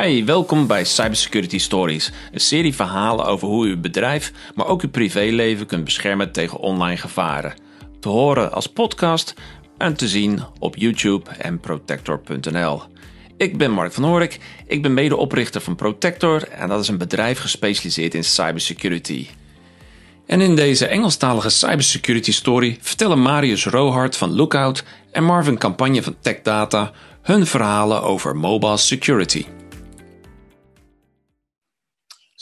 Hi, welkom bij Cybersecurity Stories, een serie verhalen over hoe u uw bedrijf, maar ook uw privéleven kunt beschermen tegen online gevaren. Te horen als podcast en te zien op YouTube en protector.nl. Ik ben Mark van Horik, ik ben medeoprichter van Protector en dat is een bedrijf gespecialiseerd in cybersecurity. En in deze Engelstalige cybersecurity story vertellen Marius Rohart van Lookout en Marvin Campagne van TechData hun verhalen over mobile security.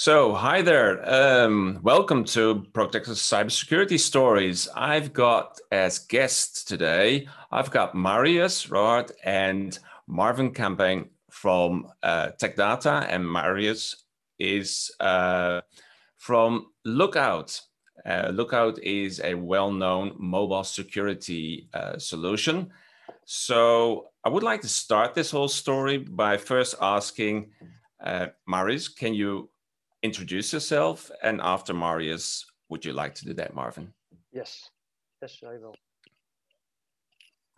So, hi there. Um, welcome to Protector Cybersecurity Stories. I've got as guests today, I've got Marius Rohart and Marvin Campagne from uh, TechData, and Marius is uh, from Lookout. Uh, Lookout is a well-known mobile security uh, solution. So I would like to start this whole story by first asking uh, Marius, can you introduce yourself? And after Marius, would you like to do that, Marvin? Yes, yes, I will.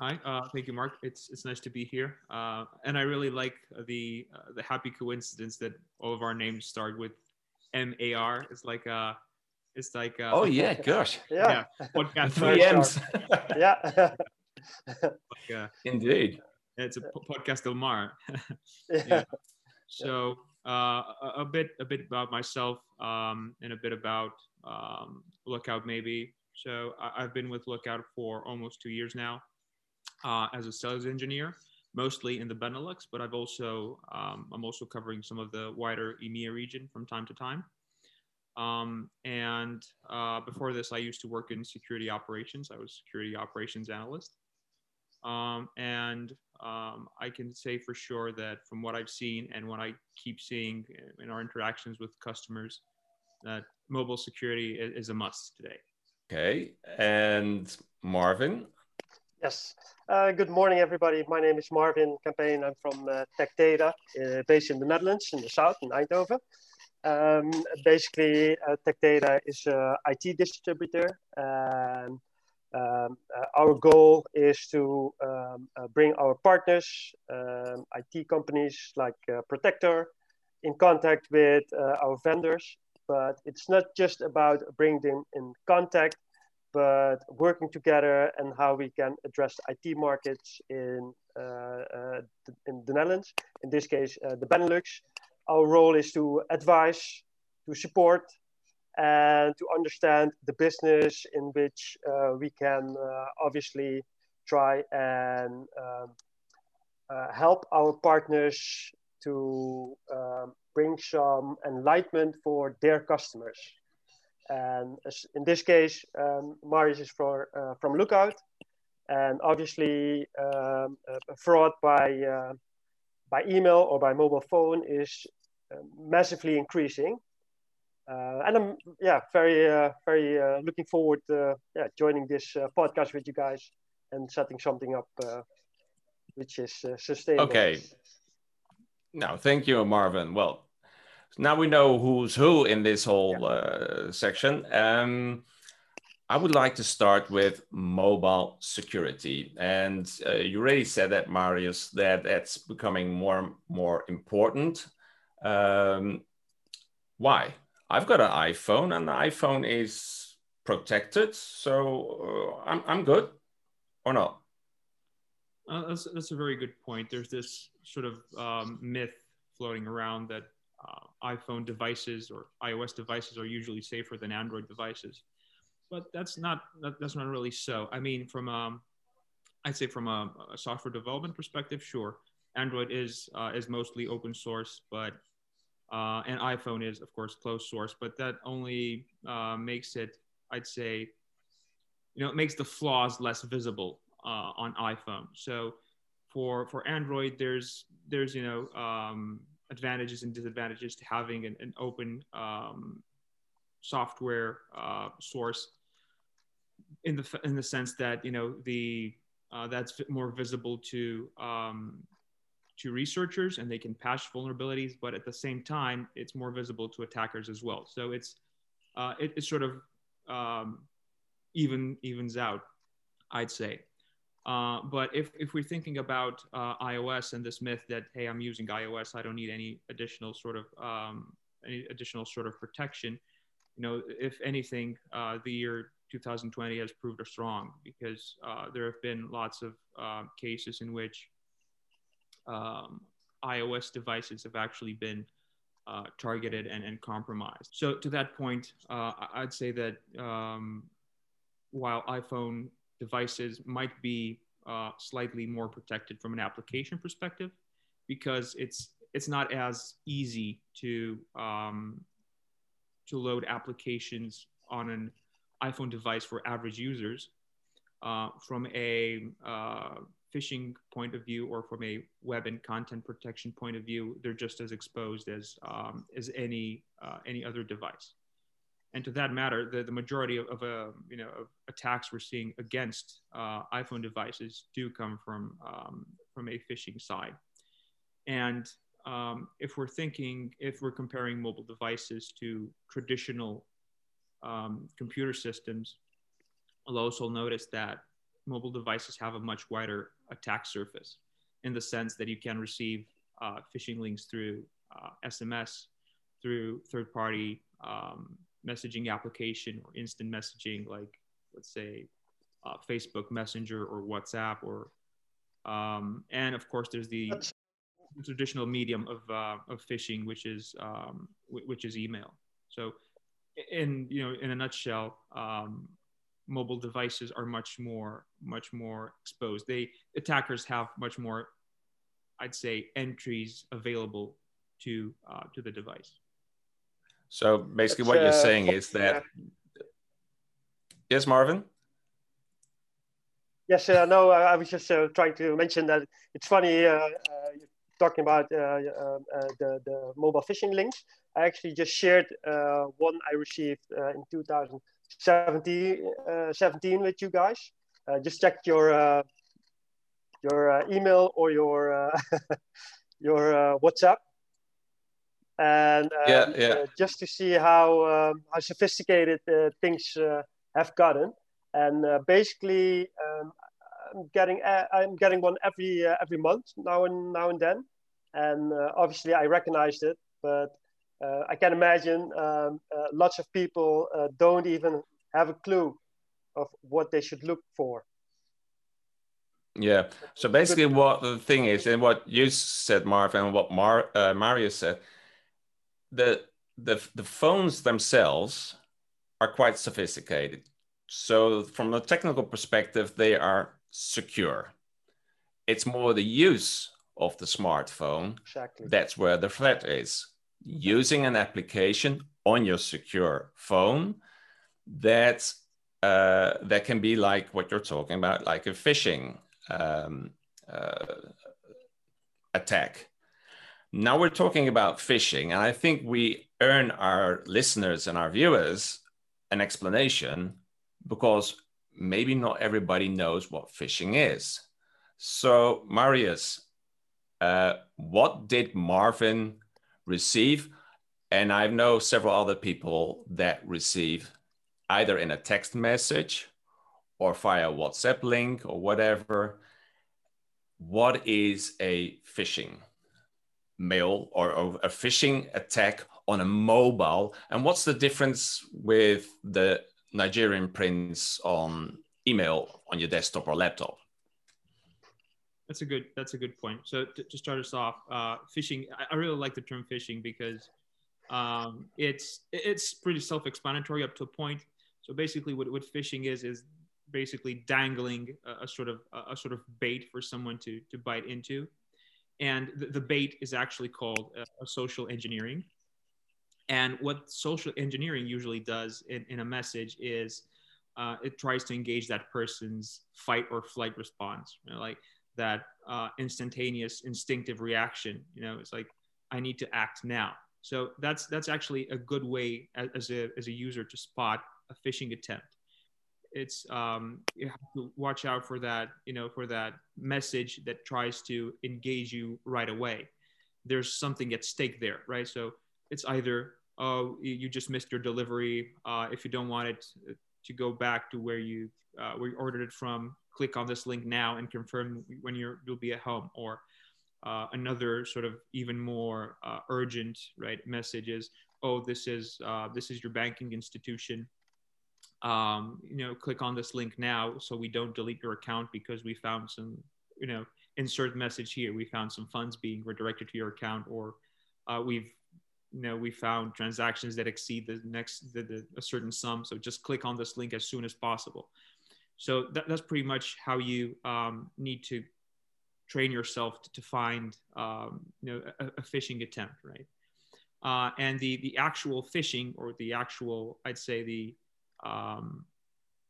Hi, uh, thank you, Mark. It's it's nice to be here, uh, and I really like the uh, the happy coincidence that all of our names start with M A R. It's like uh it's like uh, oh yeah, gosh, yeah, yeah podcast three M's. yeah, like, uh, indeed. It's a podcast Del Mar. yeah. yeah. So uh, a, bit a bit about myself um, and a bit about um, Lookout maybe. So I, I've been with Lookout for almost two years now uh, as a sales engineer, mostly in the Benelux, but I've also um, I'm also covering some of the wider EMEA region from time to time. Um, and uh, before this, I used to work in security operations. I was security operations analyst. Um, and um, I can say for sure that from what I've seen and what I keep seeing in our interactions with customers, that mobile security is, is a must today. Okay. And Marvin, Yes. Uh, good morning, everybody. My name is Marvin Campagne. I'm from uh, Tech Data, uh, based in the Netherlands, in the south, in Eindhoven. Um, basically, uh, Tech Data is an IT distributor. And um, uh, our goal is to um, uh, bring our partners, um, IT companies like Protector, in contact with our vendors. But it's not just about bringing them in contact, but working together and how we can address IT markets in, uh, uh, in the Netherlands, in this case, uh, the Benelux. Our role is to advise, to support, and to understand the business in which uh, we can uh, obviously try and um, uh, help our partners to um, bring some enlightenment for their customers. And in this case, um, Marius is for, uh, from Lookout, and obviously um, fraud by uh, by email or by mobile phone is massively increasing. Uh, and I'm yeah very uh, very uh, looking forward to yeah joining this podcast with you guys and setting something up which is sustainable. Okay. Now, thank you, Marvin. Well, now we know who's who in this whole yeah. uh, section. Um, I would like to start with mobile security. And uh, you already said that, Marius, that that's becoming more and more important. Um, why? I've got an iPhone, and the iPhone is protected, so uh, I'm I'm good, or not? Uh, that's that's a very good point. There's this sort of um, myth floating around that uh, iPhone devices or iOS devices are usually safer than Android devices, but that's not that, that's not really so. I mean, from um, I'd say from a, a, software development perspective, sure, Android is uh, is mostly open source, but uh, and iPhone is of course closed source, but that only uh, makes it, I'd say, you know, it makes the flaws less visible uh, on iPhone. So for for Android, there's there's you know um, advantages and disadvantages to having an, an open um, software uh, source in the in the sense that you know the uh, that's more visible to um, to researchers and they can patch vulnerabilities but at the same time it's more visible to attackers as well so it's uh, it, it, sort of um, even evens out i'd say Uh, but if, if we're thinking about uh, iOS and this myth that hey, I'm using iOS, I don't need any additional sort of um, any additional sort of protection. You know, if anything, uh, the year 2020 has proved us wrong because uh, there have been lots of uh, cases in which um, iOS devices have actually been uh, targeted and, and compromised. So to that point, I'd say that um, while iPhone devices might be uh, slightly more protected from an application perspective because it's it's not as easy to um, to load applications on an iPhone device for average users. Uh, from a uh, phishing point of view or from a web and content protection point of view, they're just as exposed as um, as any uh, any other device and to that matter, the, the majority of, of uh, you know of attacks we're seeing against uh, iPhone devices do come from um, from a phishing side. And um, if we're thinking, if we're comparing mobile devices to traditional um, computer systems, we'll also notice that mobile devices have a much wider attack surface in the sense that you can receive uh, phishing links through SMS, uh, through third-party um, messaging application or instant messaging, like let's say uh, Facebook Messenger or WhatsApp, or um, and of course there's the traditional medium of uh, of phishing, which is um, which is email. So, in you know, in a nutshell, um, mobile devices are much more much more exposed. They attackers have much more, I'd say, entries available to uh, to the device. So basically, what you're uh, saying is that. Yeah. Yes, Marvin. Yes, uh, no, I was just uh, trying to mention that it's funny uh, uh talking about uh, um, the, the mobile phishing links. I actually just shared one I received in 2017 17 with you guys. just check your your email or your your WhatsApp and um, yeah, yeah. Uh, just to see how um, how sophisticated uh, things uh, have gotten. And uh, basically, um, I'm getting uh, I'm getting one every uh, every month now and now and then, and obviously I recognized it, but I can imagine um, lots of people don't even have a clue of what they should look for. Yeah. So basically, what the thing is, and what you said, Marv, and what Mar uh, Mario said, the the the phones themselves are quite sophisticated. So from a technical perspective, they are secure. It's more the use of the smartphone. Exactly. That's where the threat is. Using an application on your secure phone that uh, that can be like what you're talking about, like a phishing um, uh, attack. Now we're talking about phishing, and I think we earn our listeners and our viewers an explanation because maybe not everybody knows what phishing is. So, Marius, uh, what did Marvin receive? And I know several other people that receive either in a text message or via WhatsApp link or whatever. What is a phishing? mail or, a phishing attack on a mobile? And what's the difference with the Nigerian prince on email on your desktop or laptop? That's a good. That's a good point. So to, to start us off, uh, phishing. I, I, really like the term phishing because um, it's it's pretty self-explanatory up to a point. So basically, what, what phishing is is basically dangling a, a sort of a, a sort of bait for someone to to bite into and the, the bait is actually called uh, social engineering and what social engineering usually does in, in a message is uh, it tries to engage that person's fight or flight response you know, like that uh, instantaneous instinctive reaction you know it's like i need to act now. So that's that's actually a good way as, a, as a user to spot a phishing attempt. It's um, you have to watch out for that you know for that message that tries to engage you right away. There's something at stake there right? So it's either oh you just missed your delivery uh, if you don't want it to go back to where you uh, where you ordered it from click on this link now and confirm when you're you'll be at home or uh, another sort of even more uh, urgent right message is oh this is uh, this is your banking institution. Um, you know click on this link now so we don't delete your account because we found some you know insert message here. We found some funds being redirected to your account or uh, we've you know we found transactions that exceed the next the, the, a certain sum. So just click on this link as soon as possible so that, that's pretty much how you um, need to train yourself to, to find um, you know a, a, phishing attempt right? Uh, and the the actual phishing or the actual i'd say the um,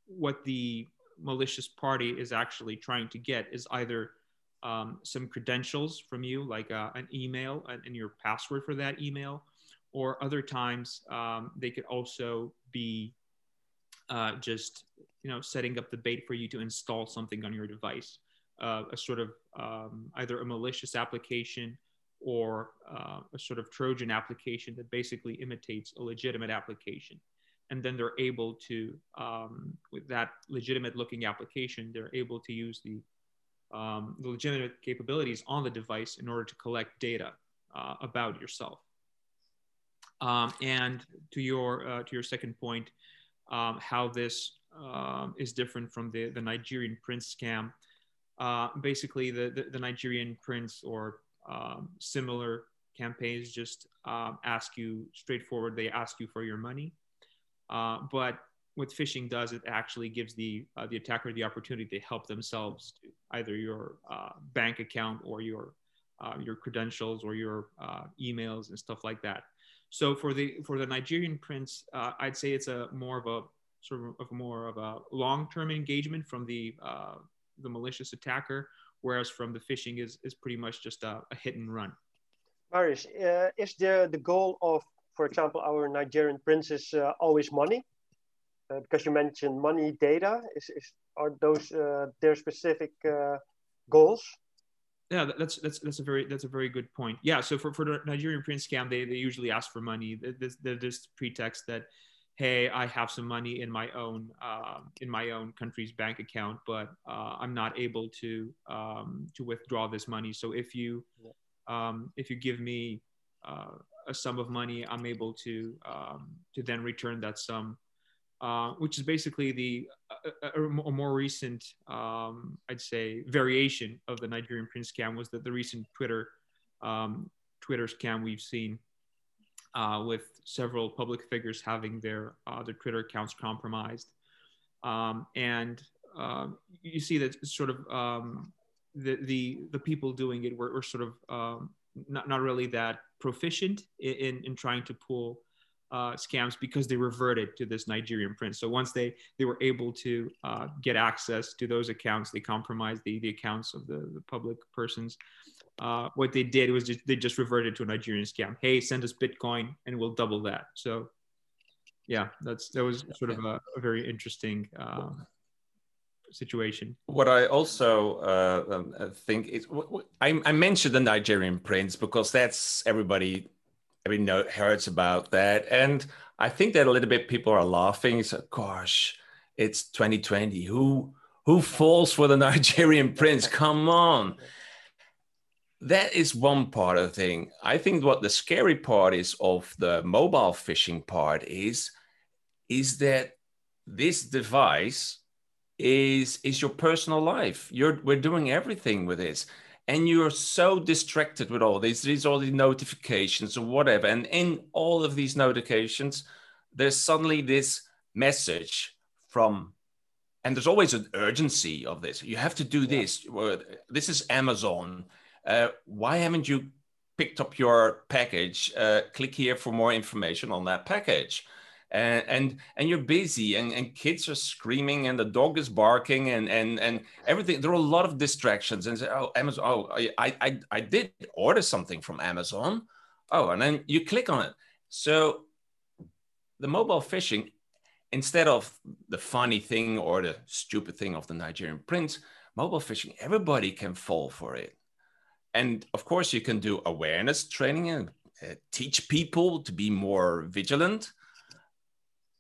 what the malicious party is actually trying to get is either um, some credentials from you, like uh, an email and, and, your password for that email, or other times um, they could also be uh, just you know setting up the bait for you to install something on your device, uh, a sort of um, either a malicious application or uh, a sort of Trojan application that basically imitates a legitimate application. And then they're able to um, with that legitimate looking application they're able to use the um, the legitimate capabilities on the device in order to collect data uh, about yourself. Um, and to your uh, to your second point um, how this um, is different from the, the Nigerian prince scam. Uh, basically the, the, the, Nigerian prince or um, similar campaigns just ask you straightforward. They ask you for your money. Uh, but what phishing does, it actually gives the uh, the attacker the opportunity to help themselves to either your uh, bank account or your uh, your credentials or your uh, emails and stuff like that. So for the for the Nigerian prince, uh, I'd say it's a more of a sort of, of more of a long term engagement from the the malicious attacker, whereas from the phishing is is pretty much just a, a hit and run. Marius, is the the goal of for example, our Nigerian princes uh, always money? Uh, because you mentioned money data, is, is are those uh, their specific uh, goals? Yeah, that's that's that's a very that's a very good point. Yeah, so for, for the Nigerian prince scam, they, they usually ask for money. There's, there's pretext that hey i have some money in my own um, in my own country's bank account but uh, i'm not able to um, to withdraw this money so if you um, if you give me uh, a sum of money, I'm able to um, to then return that sum, uh, which is basically the a, a, a more recent, um, I'd say, variation of the Nigerian prince scam was that the recent Twitter um, Twitter scam we've seen uh, with several public figures having their uh, their Twitter accounts compromised, um, and you see that sort of um, the the the people doing it were, were sort of um, not, not really that proficient in, in trying to pull uh, scams because they reverted to this Nigerian prince. So once they they were able to uh, get access to those accounts, they compromised the, the accounts of the, the public persons. Uh, what they did was just, they just reverted to a Nigerian scam. Hey, send us Bitcoin and we'll double that. So yeah, that's that was sort of a, a very interesting um, situation. What I also uh, um, uh, think is, I, I, mentioned the Nigerian prince because that's everybody, everybody know, hears about that, and I think that a little bit people are laughing. So, gosh, it's 2020. Who who falls for the Nigerian prince? Come on. That is one part of the thing. I think what the scary part is of the mobile phishing part is, is that this device is is your personal life. You're we're doing everything with this. And you're so distracted with all these, these all the notifications or whatever. And in all of these notifications, there's suddenly this message from and there's always an urgency of this. You have to do this. This is Amazon. Uh, why haven't you picked up your package? Uh, click here for more information on that package and and, and you're busy and, and kids are screaming and the dog is barking and and and everything. There are a lot of distractions and say oh amazon oh i i i did order something from amazon. Oh and then you click on it. So the mobile phishing instead of the funny thing or the stupid thing of the nigerian prince mobile phishing everybody can fall for it. And of course you can do awareness training and uh, teach people to be more vigilant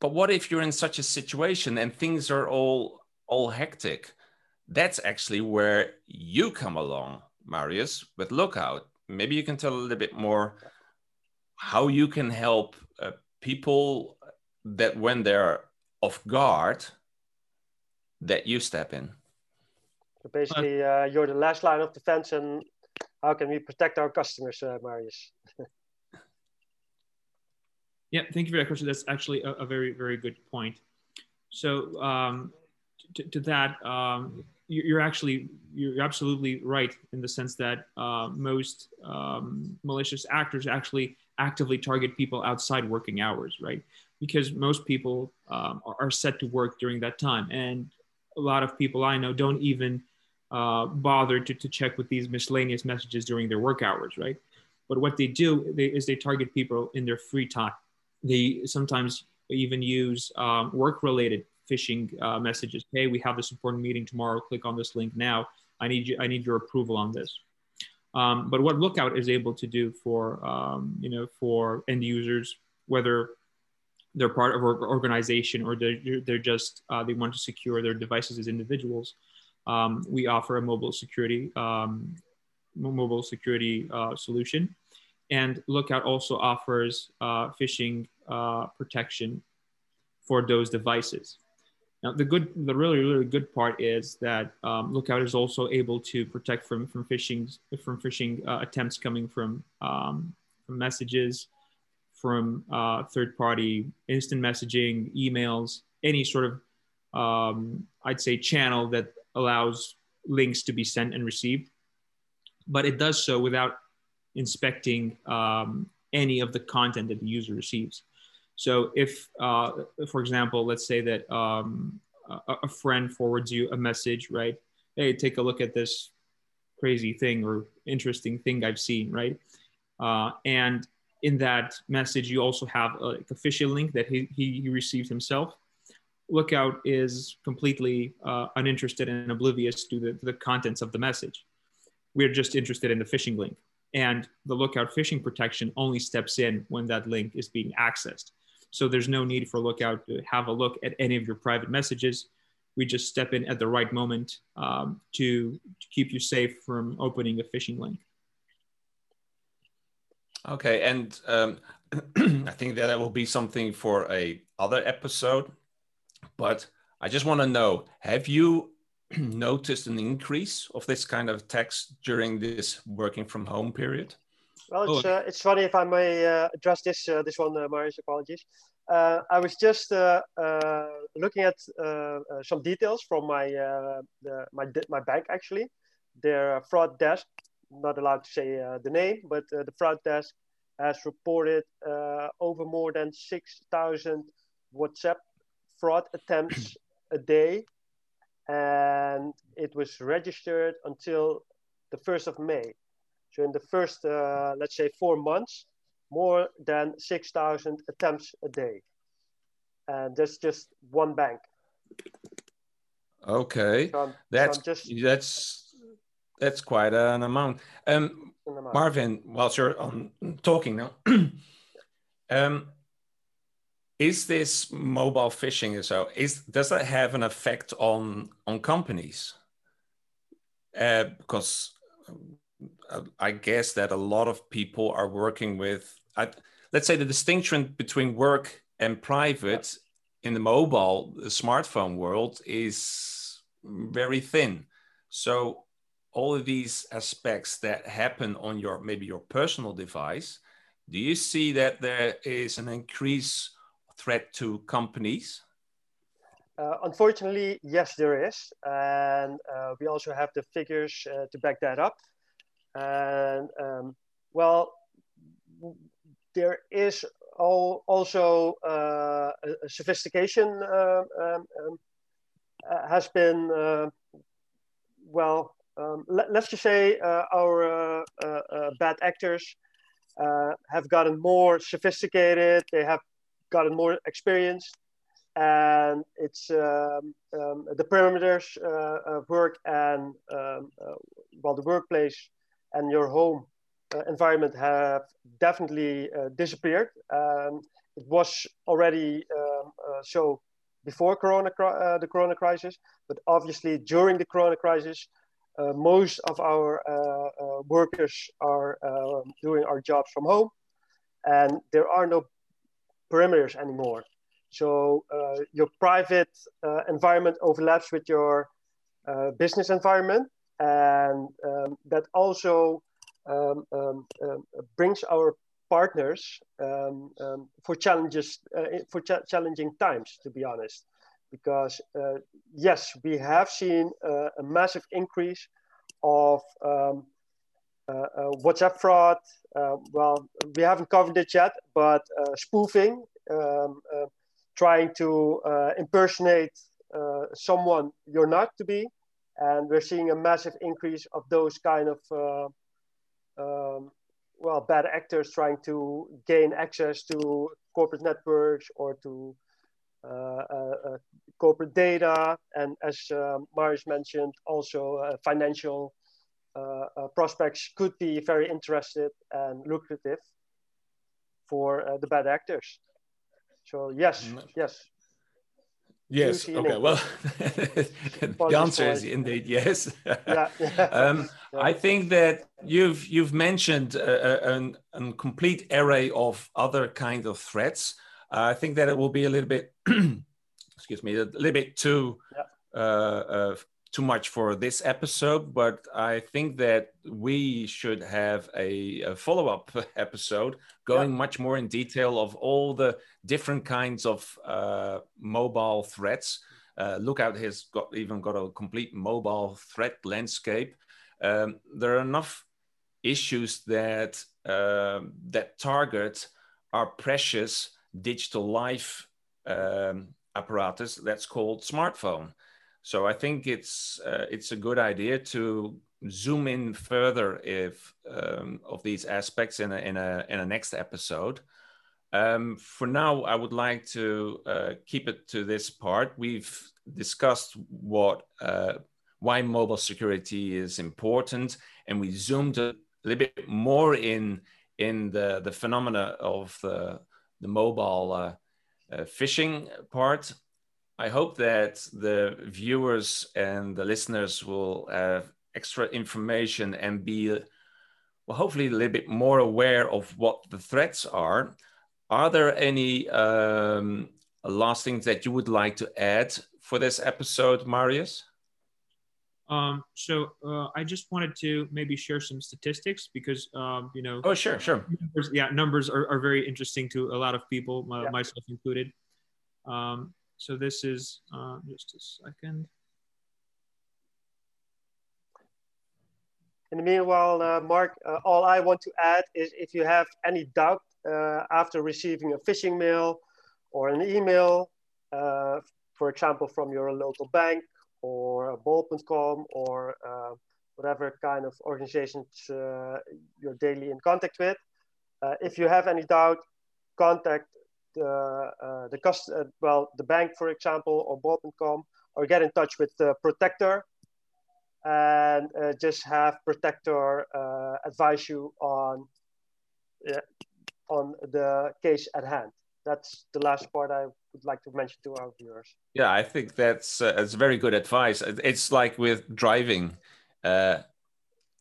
but what if you're in such a situation and things are all all hectic? that's actually where you come along, Marius, with Lookout. Maybe you can tell a little bit more how you can help uh, people that when they're off guard, that you step in. So basically, uh, you're the last line of defense, and how can we protect our customers, uh, Marius? Yeah, thank you for that question. That's actually a, a very, very good point. So, um, to, to, that, um, you're actually you're absolutely right in the sense that uh, most um, malicious actors actually actively target people outside working hours, right? Because most people um, are set to work during that time, and a lot of people I know don't even uh, bother to, to check with these miscellaneous messages during their work hours, right? But what they do they, is they target people in their free time. They sometimes even use um, work-related phishing uh, messages. Hey, we have this important meeting tomorrow. Click on this link now. I need you. I need your approval on this. Um, but what Lookout is able to do for um, you know for end users, whether they're part of an organization or they're, they're just uh, they want to secure their devices as individuals, um, we offer a mobile security um, mobile security uh, solution, and Lookout also offers uh, phishing uh, protection for those devices. Now, the good, the really, really good part is that um, Lookout is also able to protect from from phishing from phishing uh, attempts coming from um, from messages, from uh, third-party instant messaging, emails, any sort of um, I'd say channel that allows links to be sent and received, but it does so without inspecting um, any of the content that the user receives. So if, uh, for example, let's say that um, a, a, friend forwards you a message, right? Hey, take a look at this crazy thing or interesting thing I've seen, right? Uh, and in that message, you also have a, like a phishing link that he, he, he received himself. Lookout is completely uh, uninterested and oblivious to the, to the contents of the message. We're just interested in the phishing link. And the Lookout phishing protection only steps in when that link is being accessed. So there's no need for Lookout to have a look at any of your private messages. We just step in at the right moment um, to, to keep you safe from opening a phishing link. Okay, and um, I think that will be something for a other episode. But I just want to know: Have you noticed an increase of this kind of text during this working from home period? Well, it's, oh. uh, it's funny if I may uh, address this uh, this one, uh, Marius. Apologies. Uh, I was just uh, uh, looking at some details from my the, my my bank actually. Their fraud desk, not allowed to say the name, but the fraud desk has reported over more than six thousand WhatsApp fraud attempts a day, and it was registered until the first of May. So in the first, uh, let's say, four months, more than 6,000 attempts a day. And that's just one bank. Okay, so that's so just, that's that's quite an amount. Um, an amount. Marvin, whilst you're on talking now, um, is this mobile phishing so? Is does that have an effect on on companies? Uh, because I guess that a lot of people are working with, I, let's say, the distinction between work and private in the mobile the smartphone world is very thin. So all of these aspects that happen on your maybe your personal device, do you see that there is an increased threat to companies? Uh, unfortunately, yes, there is. And uh, we also have the figures uh, to back that up. And um, well, there is all, also uh, a, sophistication um, um, um uh, has been, uh, well, um, let, us just say our bad actors have gotten more sophisticated, they have gotten more experienced, and it's um, um, the perimeters uh, work and um, uh, well the workplace and your home uh, environment have definitely uh, disappeared. Um, it was already um, uh, so before corona, uh, the corona crisis, but obviously during the corona crisis, most of our workers are um, doing our jobs from home, and there are no perimeters anymore. So uh, your private environment overlaps with your business environment, and um, that also um, um, um brings our partners um, um, for challenges uh, for ch- challenging times to be honest because uh, yes we have seen uh, a massive increase of um, uh, uh, whatsapp fraud? Uh, well we haven't covered it yet but spoofing um, trying to impersonate someone you're not to be and we're seeing a massive increase of those kind of um, well bad actors trying to gain access to corporate networks or to uh, uh, uh corporate data and as um, Marius mentioned also uh, financial uh, uh, prospects could be very interested and lucrative for the bad actors so yes mm. yes Yes. Okay. Well, the answer is indeed yes. yeah. um, yeah. I think that you've you've mentioned a, a, a, complete array of other kind of threats. Uh, I think that it will be a little bit, excuse me, a little bit too yeah. uh, uh, too much for this episode. But I think that we should have a, a follow up episode going yeah. much more in detail of all the different kinds of uh, mobile threats. Uh, Lookout has got even got a complete mobile threat landscape. Um, there are enough issues that uh, that target our precious digital life um, apparatus that's called smartphone. So I think it's uh, it's a good idea to zoom in further if um, of these aspects in a in a in a next episode. Um, for now, I would like to uh, keep it to this part. We've discussed what uh, why mobile security is important, and we zoomed a little bit more in in the the phenomena of the the mobile uh, uh phishing part. I hope that the viewers and the listeners will have extra information and be well, hopefully a little bit more aware of what the threats are are there any um, last things that you would like to add for this episode, Marius? Um, so uh, I just wanted to maybe share some statistics because um, you know. Oh sure, sure. Numbers, yeah, numbers are, are very interesting to a lot of people, yeah. myself included. Um, so this is uh, just a second. In the meanwhile, uh, Mark, uh, all I want to add is if you have any doubt uh, after receiving a phishing mail or an email, uh, for example, from your local bank or bol.com or uh, whatever kind of organizations you're daily in contact with. if you have any doubt, contact the, uh, the cost, uh, well, the bank, for example, or bol.com, or get in touch with the protector and uh, just have protector advise you on on the case at hand. That's the last part I would like to mention to our viewers. Yeah, I think that's uh, that's very good advice. It's like with driving. Uh,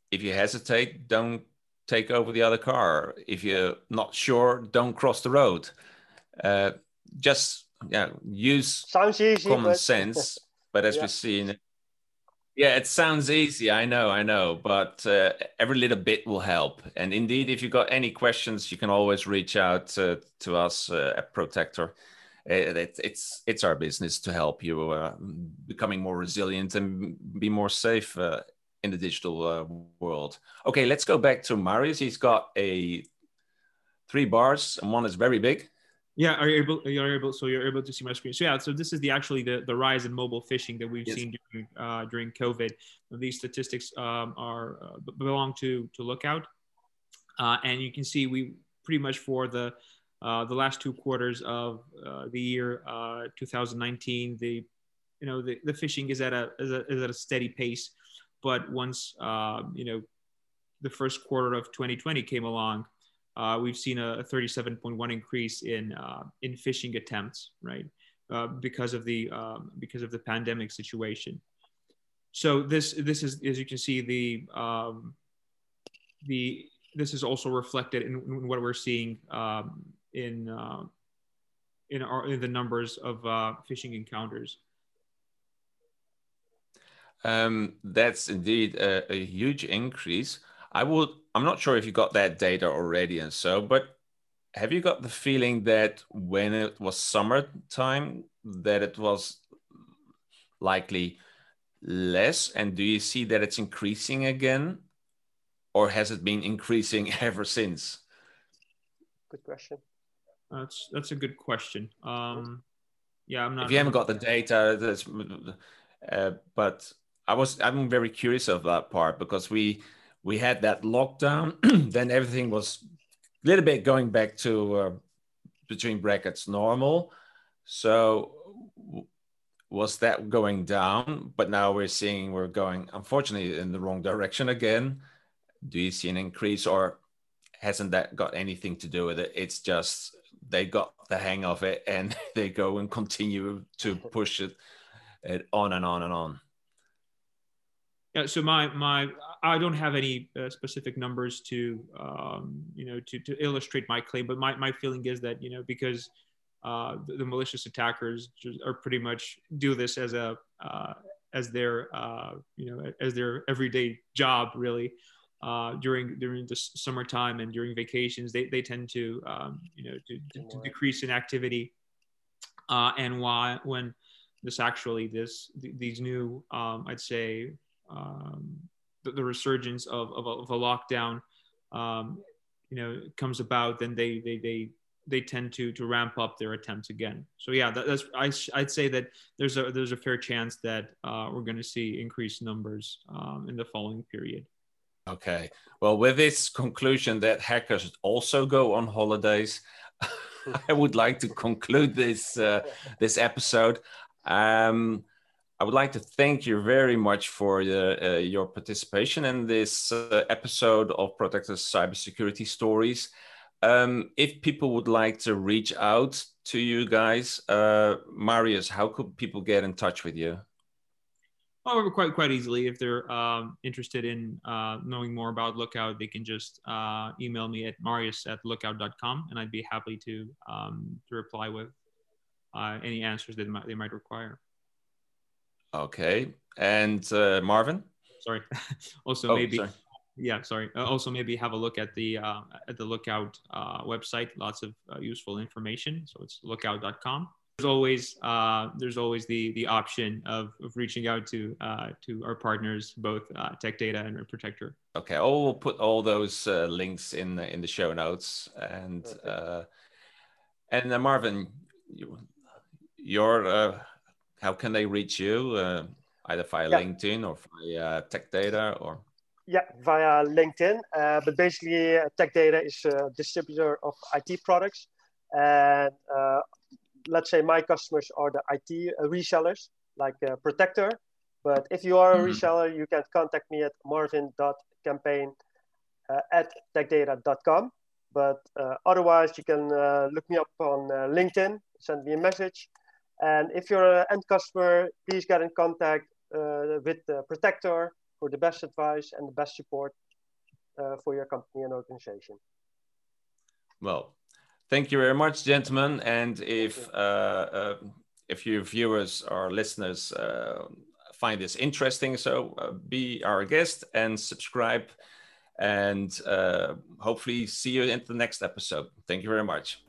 if you hesitate, don't take over the other car. If you're not sure, don't cross the road. Uh, just yeah, use Sounds easy, common but... sense. But as yeah. we've seen, yeah, it sounds easy. I know, I know, but uh, every little bit will help. And indeed, if you've got any questions, you can always reach out uh, to us uh, at Protector. It, it, it's it's our business to help you uh, becoming more resilient and be more safe uh, in the digital uh, world. Okay, let's go back to Marius. He's got a three bars, and one is very big. Yeah, are you able? You're able. So you're able to see my screen. So yeah, so this is the actually the, the rise in mobile phishing that we've yes. seen during uh, during COVID. These statistics um, are uh, belong to to Lookout, uh, and you can see we pretty much for the uh, the last two quarters of uh, the year uh, 2019, the you know the, the phishing is at a, is, a, is at a steady pace, but once um, you know the first quarter of 2020 came along uh, we've seen a, 37.1 increase in uh, in phishing attempts, right? uh, because of the um, because of the pandemic situation. So this this is as you can see the um, the this is also reflected in, in what we're seeing um, in uh, in, our, in the numbers of uh, phishing encounters. Um, that's indeed a, a, huge increase. I would. I'm not sure if you got that data already, and so, but have you got the feeling that when it was summertime, that it was likely less, and do you see that it's increasing again, or has it been increasing ever since? Good question. That's that's a good question. Um, yeah, I'm not. If you haven't got the data, that's, uh, but I was I'm very curious of that part because we we had that lockdown, then everything was a little bit going back to uh, between brackets normal. So was that going down? But now we're seeing we're going unfortunately in the wrong direction again. Do you see an increase or hasn't that got anything to do with it? It's just they got the hang of it and they go and continue to push it, it on and on and on. Yeah, so my my I don't have any uh, specific numbers to um, you know to, to illustrate my claim, but my, my feeling is that you know because uh, the, the, malicious attackers are pretty much do this as a uh, as their uh, you know as their everyday job really. Uh, during during the summertime and during vacations they, they tend to um, you know to, to, to, decrease in activity. Uh, and why when this actually this these new um, I'd say um, the, the, resurgence of, of, a, of a lockdown um, you know comes about then they they they they tend to to ramp up their attempts again. So yeah, that, that's I I'd say that there's a there's a fair chance that uh, we're going to see increased numbers um, in the following period. Okay. Well, with this conclusion that hackers also go on holidays, I would like to conclude this uh, this episode. Um, I would like to thank you very much for uh, your participation in this uh, episode of Protector's Cybersecurity Stories. Um, if people would like to reach out to you guys, uh, Marius, how could people get in touch with you? Oh, quite quite easily. If they're um, interested in uh, knowing more about Lookout, they can just uh, email me at marius at lookout.com, and I'd be happy to um, to reply with uh, any answers that might, they might require. Okay, and uh, Marvin. Sorry. also, oh, maybe. Sorry. Yeah, sorry. Uh, also, maybe have a look at the uh, at the Lookout website. Lots of useful information. So it's lookout.com there's always uh, there's always the the option of, of reaching out to uh, to our partners, both uh, Tech Data and Protector. Okay, I'll put all those uh, links in the, in the show notes. And uh, and uh, Marvin, you, your how can they reach you? either via yeah. LinkedIn or via Tech Data or yeah, via LinkedIn. but basically, Tech Data is a distributor of IT products, and let's say my customers are the IT uh, resellers like uh, Protector. But if you are a mm-hmm. reseller, you can contact me at marvin.campagne uh, at techdata.com. But uh, otherwise, you can uh, look me up on uh, LinkedIn, send me a message. And if you're an end customer, please get in contact with the Protector for the best advice and the best support for your company and organization. Well, Thank you very much, gentlemen. And if uh, uh, if your viewers or listeners uh, find this interesting, so uh, be our guest and subscribe, and uh, hopefully see you in the next episode. Thank you very much.